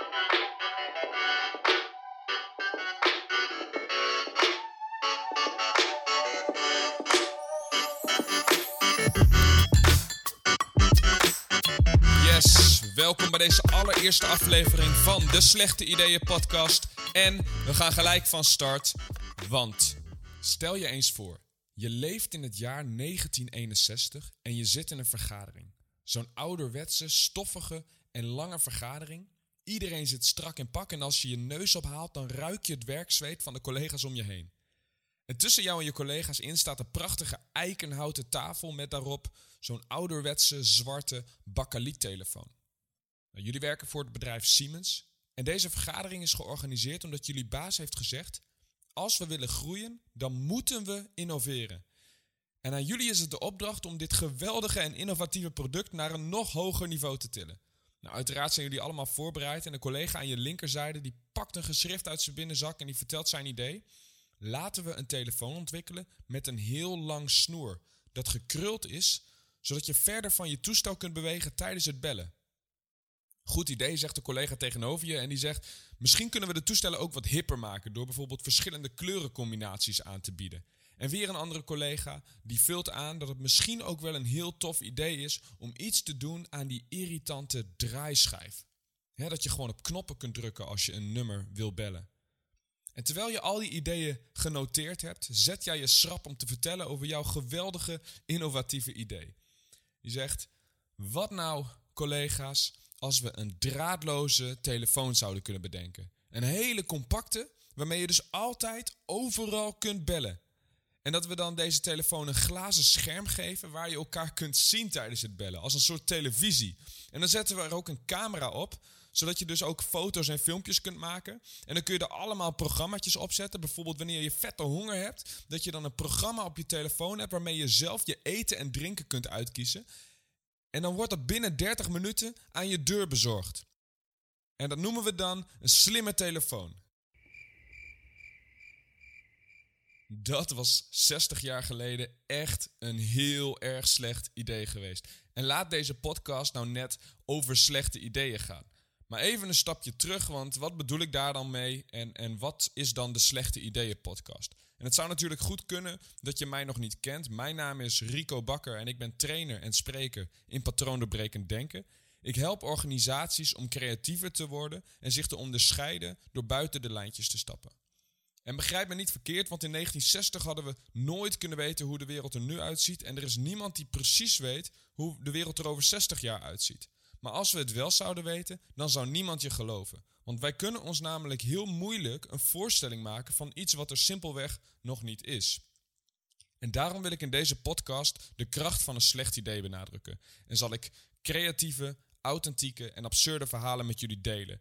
Yes, welkom bij deze allereerste aflevering van de Slechte Ideeën podcast. En we gaan gelijk van start, want stel je eens voor, je leeft in het jaar 1961 en je zit in een vergadering. Zo'n ouderwetse, stoffige en lange vergadering. Iedereen zit strak in pak en als je je neus ophaalt, dan ruik je het werkzweet van de collega's om je heen. En tussen jou en je collega's in staat een prachtige eikenhouten tafel met daarop zo'n ouderwetse zwarte bakkeliettelefoon. Nou, jullie werken voor het bedrijf Siemens en deze vergadering is georganiseerd omdat jullie baas heeft gezegd: als we willen groeien, dan moeten we innoveren. En aan jullie is het de opdracht om dit geweldige en innovatieve product naar een nog hoger niveau te tillen. Nou, uiteraard zijn jullie allemaal voorbereid en een collega aan je linkerzijde die pakt een geschrift uit zijn binnenzak en die vertelt zijn idee. Laten we een telefoon ontwikkelen met een heel lang snoer dat gekruld is, zodat je verder van je toestel kunt bewegen tijdens het bellen. Goed idee, zegt de collega tegenover je en die zegt: Misschien kunnen we de toestellen ook wat hipper maken door bijvoorbeeld verschillende kleurencombinaties aan te bieden. En weer een andere collega die vult aan dat het misschien ook wel een heel tof idee is om iets te doen aan die irritante draaischijf. dat je gewoon op knoppen kunt drukken als je een nummer wil bellen. En terwijl je al die ideeën genoteerd hebt, zet jij je schrap om te vertellen over jouw geweldige innovatieve idee. Je zegt: Wat nou, collega's, als we een draadloze telefoon zouden kunnen bedenken? Een hele compacte, waarmee je dus altijd overal kunt bellen. En dat we dan deze telefoon een glazen scherm geven waar je elkaar kunt zien tijdens het bellen, als een soort televisie. En dan zetten we er ook een camera op, zodat je dus ook foto's en filmpjes kunt maken. En dan kun je er allemaal programma's op zetten. Bijvoorbeeld wanneer je vette honger hebt, dat je dan een programma op je telefoon hebt waarmee je zelf je eten en drinken kunt uitkiezen. En dan wordt dat binnen 30 minuten aan je deur bezorgd. En dat noemen we dan een slimme telefoon. Dat was 60 jaar geleden echt een heel erg slecht idee geweest. En laat deze podcast nou net over slechte ideeën gaan. Maar even een stapje terug, want wat bedoel ik daar dan mee en, en wat is dan de Slechte Ideeën podcast? En het zou natuurlijk goed kunnen dat je mij nog niet kent. Mijn naam is Rico Bakker en ik ben trainer en spreker in patroondoorbrekend denken. Ik help organisaties om creatiever te worden en zich te onderscheiden door buiten de lijntjes te stappen. En begrijp me niet verkeerd, want in 1960 hadden we nooit kunnen weten hoe de wereld er nu uitziet. En er is niemand die precies weet hoe de wereld er over 60 jaar uitziet. Maar als we het wel zouden weten, dan zou niemand je geloven. Want wij kunnen ons namelijk heel moeilijk een voorstelling maken van iets wat er simpelweg nog niet is. En daarom wil ik in deze podcast de kracht van een slecht idee benadrukken. En zal ik creatieve, authentieke en absurde verhalen met jullie delen.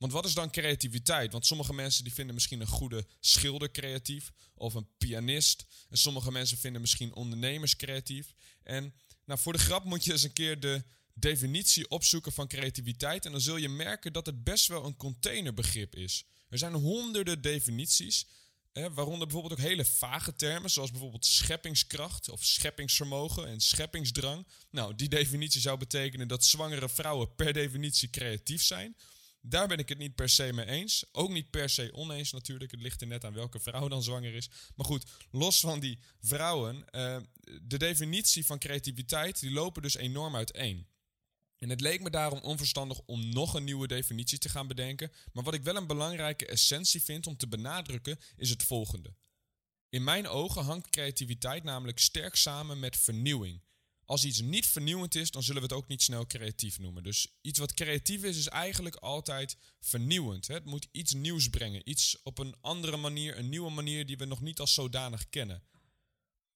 Want wat is dan creativiteit? Want sommige mensen die vinden misschien een goede schilder creatief of een pianist. En sommige mensen vinden misschien ondernemers creatief. En nou, voor de grap moet je eens een keer de definitie opzoeken van creativiteit. En dan zul je merken dat het best wel een containerbegrip is. Er zijn honderden definities. Hè, waaronder bijvoorbeeld ook hele vage termen, zoals bijvoorbeeld scheppingskracht of scheppingsvermogen en scheppingsdrang. Nou, die definitie zou betekenen dat zwangere vrouwen per definitie creatief zijn. Daar ben ik het niet per se mee eens. Ook niet per se oneens natuurlijk. Het ligt er net aan welke vrouw dan zwanger is. Maar goed, los van die vrouwen, uh, de definitie van creativiteit, die lopen dus enorm uiteen. En het leek me daarom onverstandig om nog een nieuwe definitie te gaan bedenken. Maar wat ik wel een belangrijke essentie vind om te benadrukken, is het volgende. In mijn ogen hangt creativiteit namelijk sterk samen met vernieuwing. Als iets niet vernieuwend is, dan zullen we het ook niet snel creatief noemen. Dus iets wat creatief is, is eigenlijk altijd vernieuwend. Het moet iets nieuws brengen. Iets op een andere manier, een nieuwe manier die we nog niet als zodanig kennen.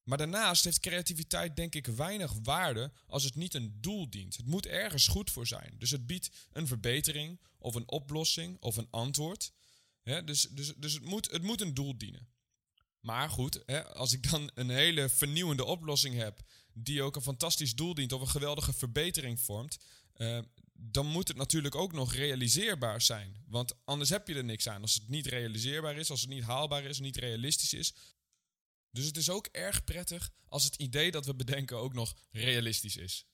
Maar daarnaast heeft creativiteit denk ik weinig waarde als het niet een doel dient. Het moet ergens goed voor zijn. Dus het biedt een verbetering of een oplossing of een antwoord. dus dus, dus het, moet, het moet een doel dienen. Maar goed, als ik dan een hele vernieuwende oplossing heb die ook een fantastisch doel dient of een geweldige verbetering vormt, eh, dan moet het natuurlijk ook nog realiseerbaar zijn. Want anders heb je er niks aan. Als het niet realiseerbaar is, als het niet haalbaar is, niet realistisch is. Dus het is ook erg prettig als het idee dat we bedenken ook nog realistisch is.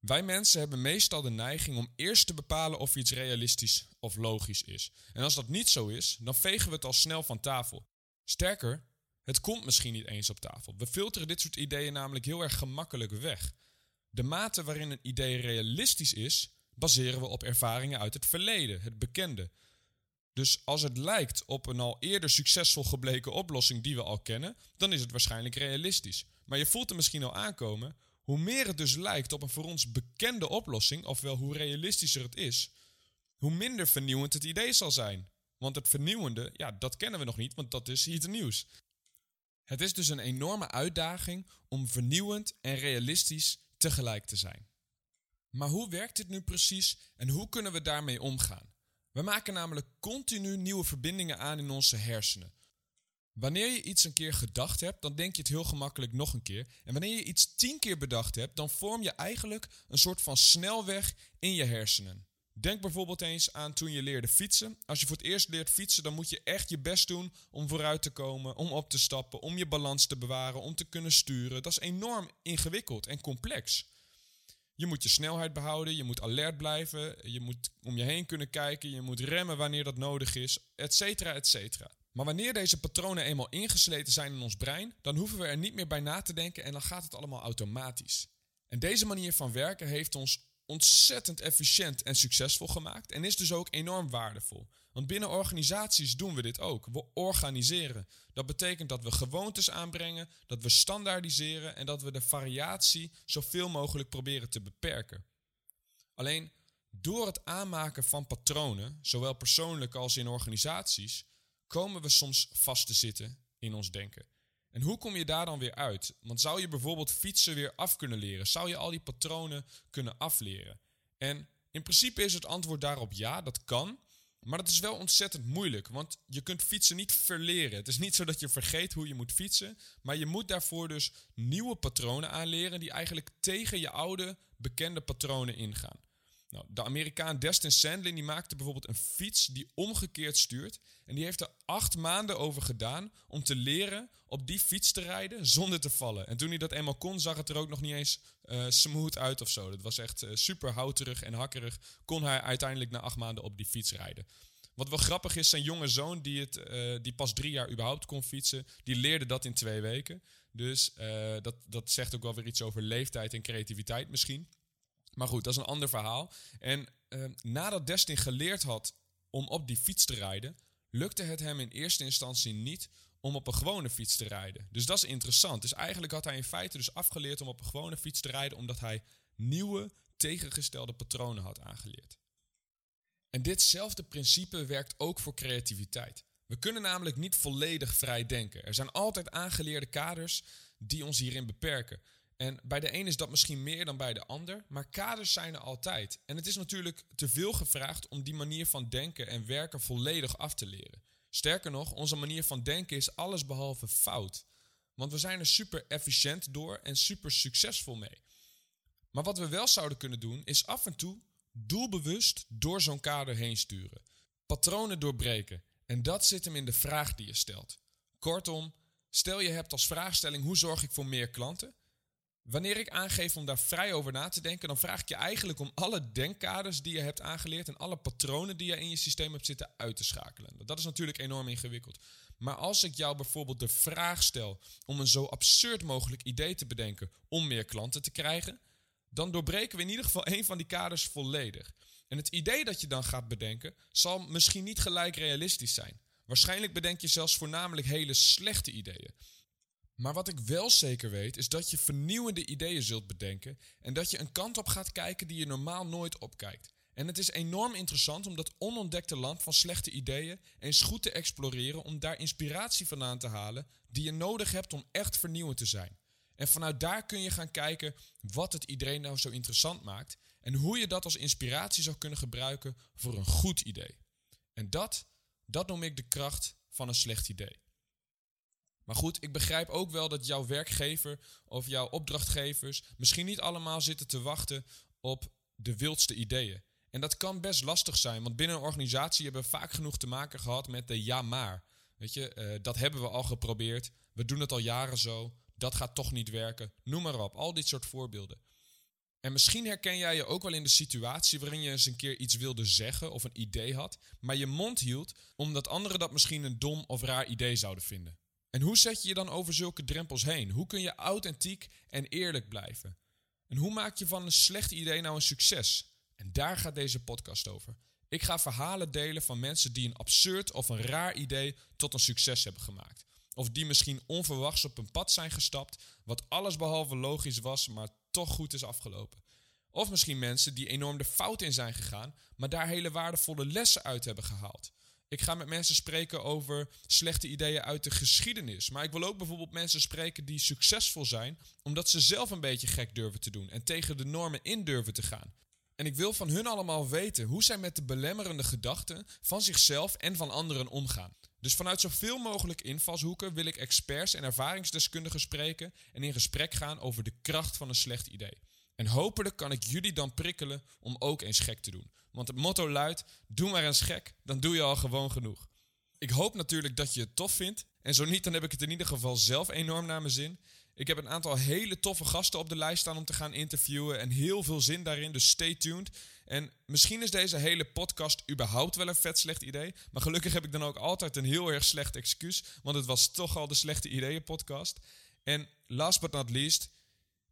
Wij mensen hebben meestal de neiging om eerst te bepalen of iets realistisch of logisch is. En als dat niet zo is, dan vegen we het al snel van tafel. Sterker, het komt misschien niet eens op tafel. We filteren dit soort ideeën namelijk heel erg gemakkelijk weg. De mate waarin een idee realistisch is, baseren we op ervaringen uit het verleden, het bekende. Dus als het lijkt op een al eerder succesvol gebleken oplossing die we al kennen, dan is het waarschijnlijk realistisch. Maar je voelt er misschien al aankomen, hoe meer het dus lijkt op een voor ons bekende oplossing, ofwel hoe realistischer het is, hoe minder vernieuwend het idee zal zijn. Want het vernieuwende, ja, dat kennen we nog niet, want dat is iets nieuws. Het is dus een enorme uitdaging om vernieuwend en realistisch tegelijk te zijn. Maar hoe werkt dit nu precies en hoe kunnen we daarmee omgaan? We maken namelijk continu nieuwe verbindingen aan in onze hersenen. Wanneer je iets een keer gedacht hebt, dan denk je het heel gemakkelijk nog een keer. En wanneer je iets tien keer bedacht hebt, dan vorm je eigenlijk een soort van snelweg in je hersenen. Denk bijvoorbeeld eens aan toen je leerde fietsen. Als je voor het eerst leert fietsen, dan moet je echt je best doen om vooruit te komen, om op te stappen, om je balans te bewaren, om te kunnen sturen. Dat is enorm ingewikkeld en complex. Je moet je snelheid behouden, je moet alert blijven, je moet om je heen kunnen kijken, je moet remmen wanneer dat nodig is, et cetera, et cetera. Maar wanneer deze patronen eenmaal ingesleten zijn in ons brein, dan hoeven we er niet meer bij na te denken en dan gaat het allemaal automatisch. En deze manier van werken heeft ons ontzettend efficiënt en succesvol gemaakt en is dus ook enorm waardevol. Want binnen organisaties doen we dit ook. We organiseren. Dat betekent dat we gewoontes aanbrengen, dat we standaardiseren en dat we de variatie zoveel mogelijk proberen te beperken. Alleen door het aanmaken van patronen, zowel persoonlijk als in organisaties, komen we soms vast te zitten in ons denken. En hoe kom je daar dan weer uit? Want zou je bijvoorbeeld fietsen weer af kunnen leren? Zou je al die patronen kunnen afleren? En in principe is het antwoord daarop ja, dat kan. Maar dat is wel ontzettend moeilijk, want je kunt fietsen niet verleren. Het is niet zo dat je vergeet hoe je moet fietsen, maar je moet daarvoor dus nieuwe patronen aanleren die eigenlijk tegen je oude bekende patronen ingaan. Nou, de Amerikaan Destin Sandlin die maakte bijvoorbeeld een fiets die omgekeerd stuurt. En die heeft er acht maanden over gedaan om te leren op die fiets te rijden zonder te vallen. En toen hij dat eenmaal kon, zag het er ook nog niet eens uh, smooth uit of zo. Dat was echt uh, super houterig en hakkerig. Kon hij uiteindelijk na acht maanden op die fiets rijden. Wat wel grappig is, zijn jonge zoon, die, het, uh, die pas drie jaar überhaupt kon fietsen, die leerde dat in twee weken. Dus dat, dat zegt ook wel weer iets over leeftijd en creativiteit misschien. Maar goed, dat is een ander verhaal. En uh, nadat Destin geleerd had om op die fiets te rijden, lukte het hem in eerste instantie niet om op een gewone fiets te rijden. Dus dat is interessant. Dus eigenlijk had hij in feite dus afgeleerd om op een gewone fiets te rijden, omdat hij nieuwe tegengestelde patronen had aangeleerd. En ditzelfde principe werkt ook voor creativiteit. We kunnen namelijk niet volledig vrij denken. Er zijn altijd aangeleerde kaders die ons hierin beperken. En bij de een is dat misschien meer dan bij de ander, maar kaders zijn er altijd. En het is natuurlijk te veel gevraagd om die manier van denken en werken volledig af te leren. Sterker nog, onze manier van denken is allesbehalve fout. Want we zijn er super efficiënt door en super succesvol mee. Maar wat we wel zouden kunnen doen, is af en toe doelbewust door zo'n kader heen sturen. Patronen doorbreken. En dat zit hem in de vraag die je stelt. Kortom, stel je hebt als vraagstelling hoe zorg ik voor meer klanten? Wanneer ik aangeef om daar vrij over na te denken, dan vraag ik je eigenlijk om alle denkkaders die je hebt aangeleerd en alle patronen die je in je systeem hebt zitten uit te schakelen. Dat is natuurlijk enorm ingewikkeld. Maar als ik jou bijvoorbeeld de vraag stel om een zo absurd mogelijk idee te bedenken om meer klanten te krijgen, dan doorbreken we in ieder geval een van die kaders volledig. En het idee dat je dan gaat bedenken zal misschien niet gelijk realistisch zijn. Waarschijnlijk bedenk je zelfs voornamelijk hele slechte ideeën. Maar wat ik wel zeker weet, is dat je vernieuwende ideeën zult bedenken en dat je een kant op gaat kijken die je normaal nooit opkijkt. En het is enorm interessant om dat onontdekte land van slechte ideeën eens goed te exploreren om daar inspiratie vandaan te halen die je nodig hebt om echt vernieuwend te zijn. En vanuit daar kun je gaan kijken wat het idee nou zo interessant maakt en hoe je dat als inspiratie zou kunnen gebruiken voor een goed idee. En dat, dat noem ik de kracht van een slecht idee. Maar goed, ik begrijp ook wel dat jouw werkgever of jouw opdrachtgevers misschien niet allemaal zitten te wachten op de wildste ideeën. En dat kan best lastig zijn, want binnen een organisatie hebben we vaak genoeg te maken gehad met de ja maar. Weet je, uh, dat hebben we al geprobeerd, we doen het al jaren zo, dat gaat toch niet werken, noem maar op, al dit soort voorbeelden. En misschien herken jij je ook wel in de situatie waarin je eens een keer iets wilde zeggen of een idee had, maar je mond hield omdat anderen dat misschien een dom of raar idee zouden vinden. En hoe zet je je dan over zulke drempels heen? Hoe kun je authentiek en eerlijk blijven? En hoe maak je van een slecht idee nou een succes? En daar gaat deze podcast over. Ik ga verhalen delen van mensen die een absurd of een raar idee tot een succes hebben gemaakt. Of die misschien onverwachts op een pad zijn gestapt, wat allesbehalve logisch was, maar toch goed is afgelopen. Of misschien mensen die enorm de fout in zijn gegaan, maar daar hele waardevolle lessen uit hebben gehaald. Ik ga met mensen spreken over slechte ideeën uit de geschiedenis. Maar ik wil ook bijvoorbeeld mensen spreken die succesvol zijn, omdat ze zelf een beetje gek durven te doen en tegen de normen in durven te gaan. En ik wil van hun allemaal weten hoe zij met de belemmerende gedachten van zichzelf en van anderen omgaan. Dus vanuit zoveel mogelijk invalshoeken wil ik experts en ervaringsdeskundigen spreken en in gesprek gaan over de kracht van een slecht idee. En hopelijk kan ik jullie dan prikkelen om ook eens gek te doen. Want het motto luidt: doe maar eens gek, dan doe je al gewoon genoeg. Ik hoop natuurlijk dat je het tof vindt. En zo niet, dan heb ik het in ieder geval zelf enorm naar mijn zin. Ik heb een aantal hele toffe gasten op de lijst staan om te gaan interviewen. En heel veel zin daarin, dus stay tuned. En misschien is deze hele podcast überhaupt wel een vet slecht idee. Maar gelukkig heb ik dan ook altijd een heel erg slecht excuus. Want het was toch al de slechte ideeën podcast. En last but not least,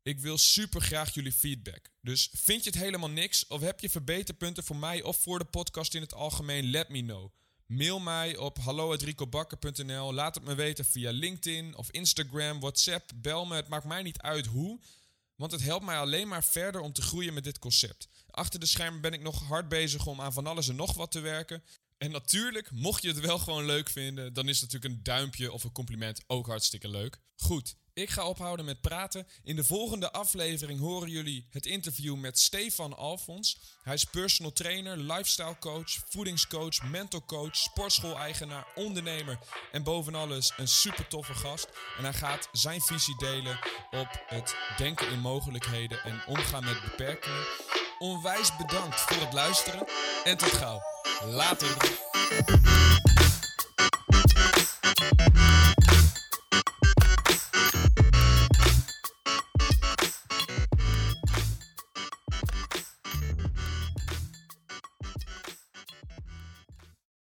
ik wil super graag jullie feedback. Dus vind je het helemaal niks? Of heb je verbeterpunten voor mij of voor de podcast in het algemeen? Let me know. Mail mij op hallo.ricobakker.nl. Laat het me weten via LinkedIn of Instagram, WhatsApp. Bel me, het maakt mij niet uit hoe. Want het helpt mij alleen maar verder om te groeien met dit concept. Achter de schermen ben ik nog hard bezig om aan van alles en nog wat te werken. En natuurlijk, mocht je het wel gewoon leuk vinden, dan is natuurlijk een duimpje of een compliment ook hartstikke leuk. Goed, ik ga ophouden met praten. In de volgende aflevering horen jullie het interview met Stefan Alfons. Hij is personal trainer, lifestyle coach, voedingscoach, mental coach, sportschool-eigenaar, ondernemer en boven alles een super toffe gast. En hij gaat zijn visie delen op het denken in mogelijkheden en omgaan met beperkingen. Onwijs bedankt voor het luisteren en tot gauw. Later.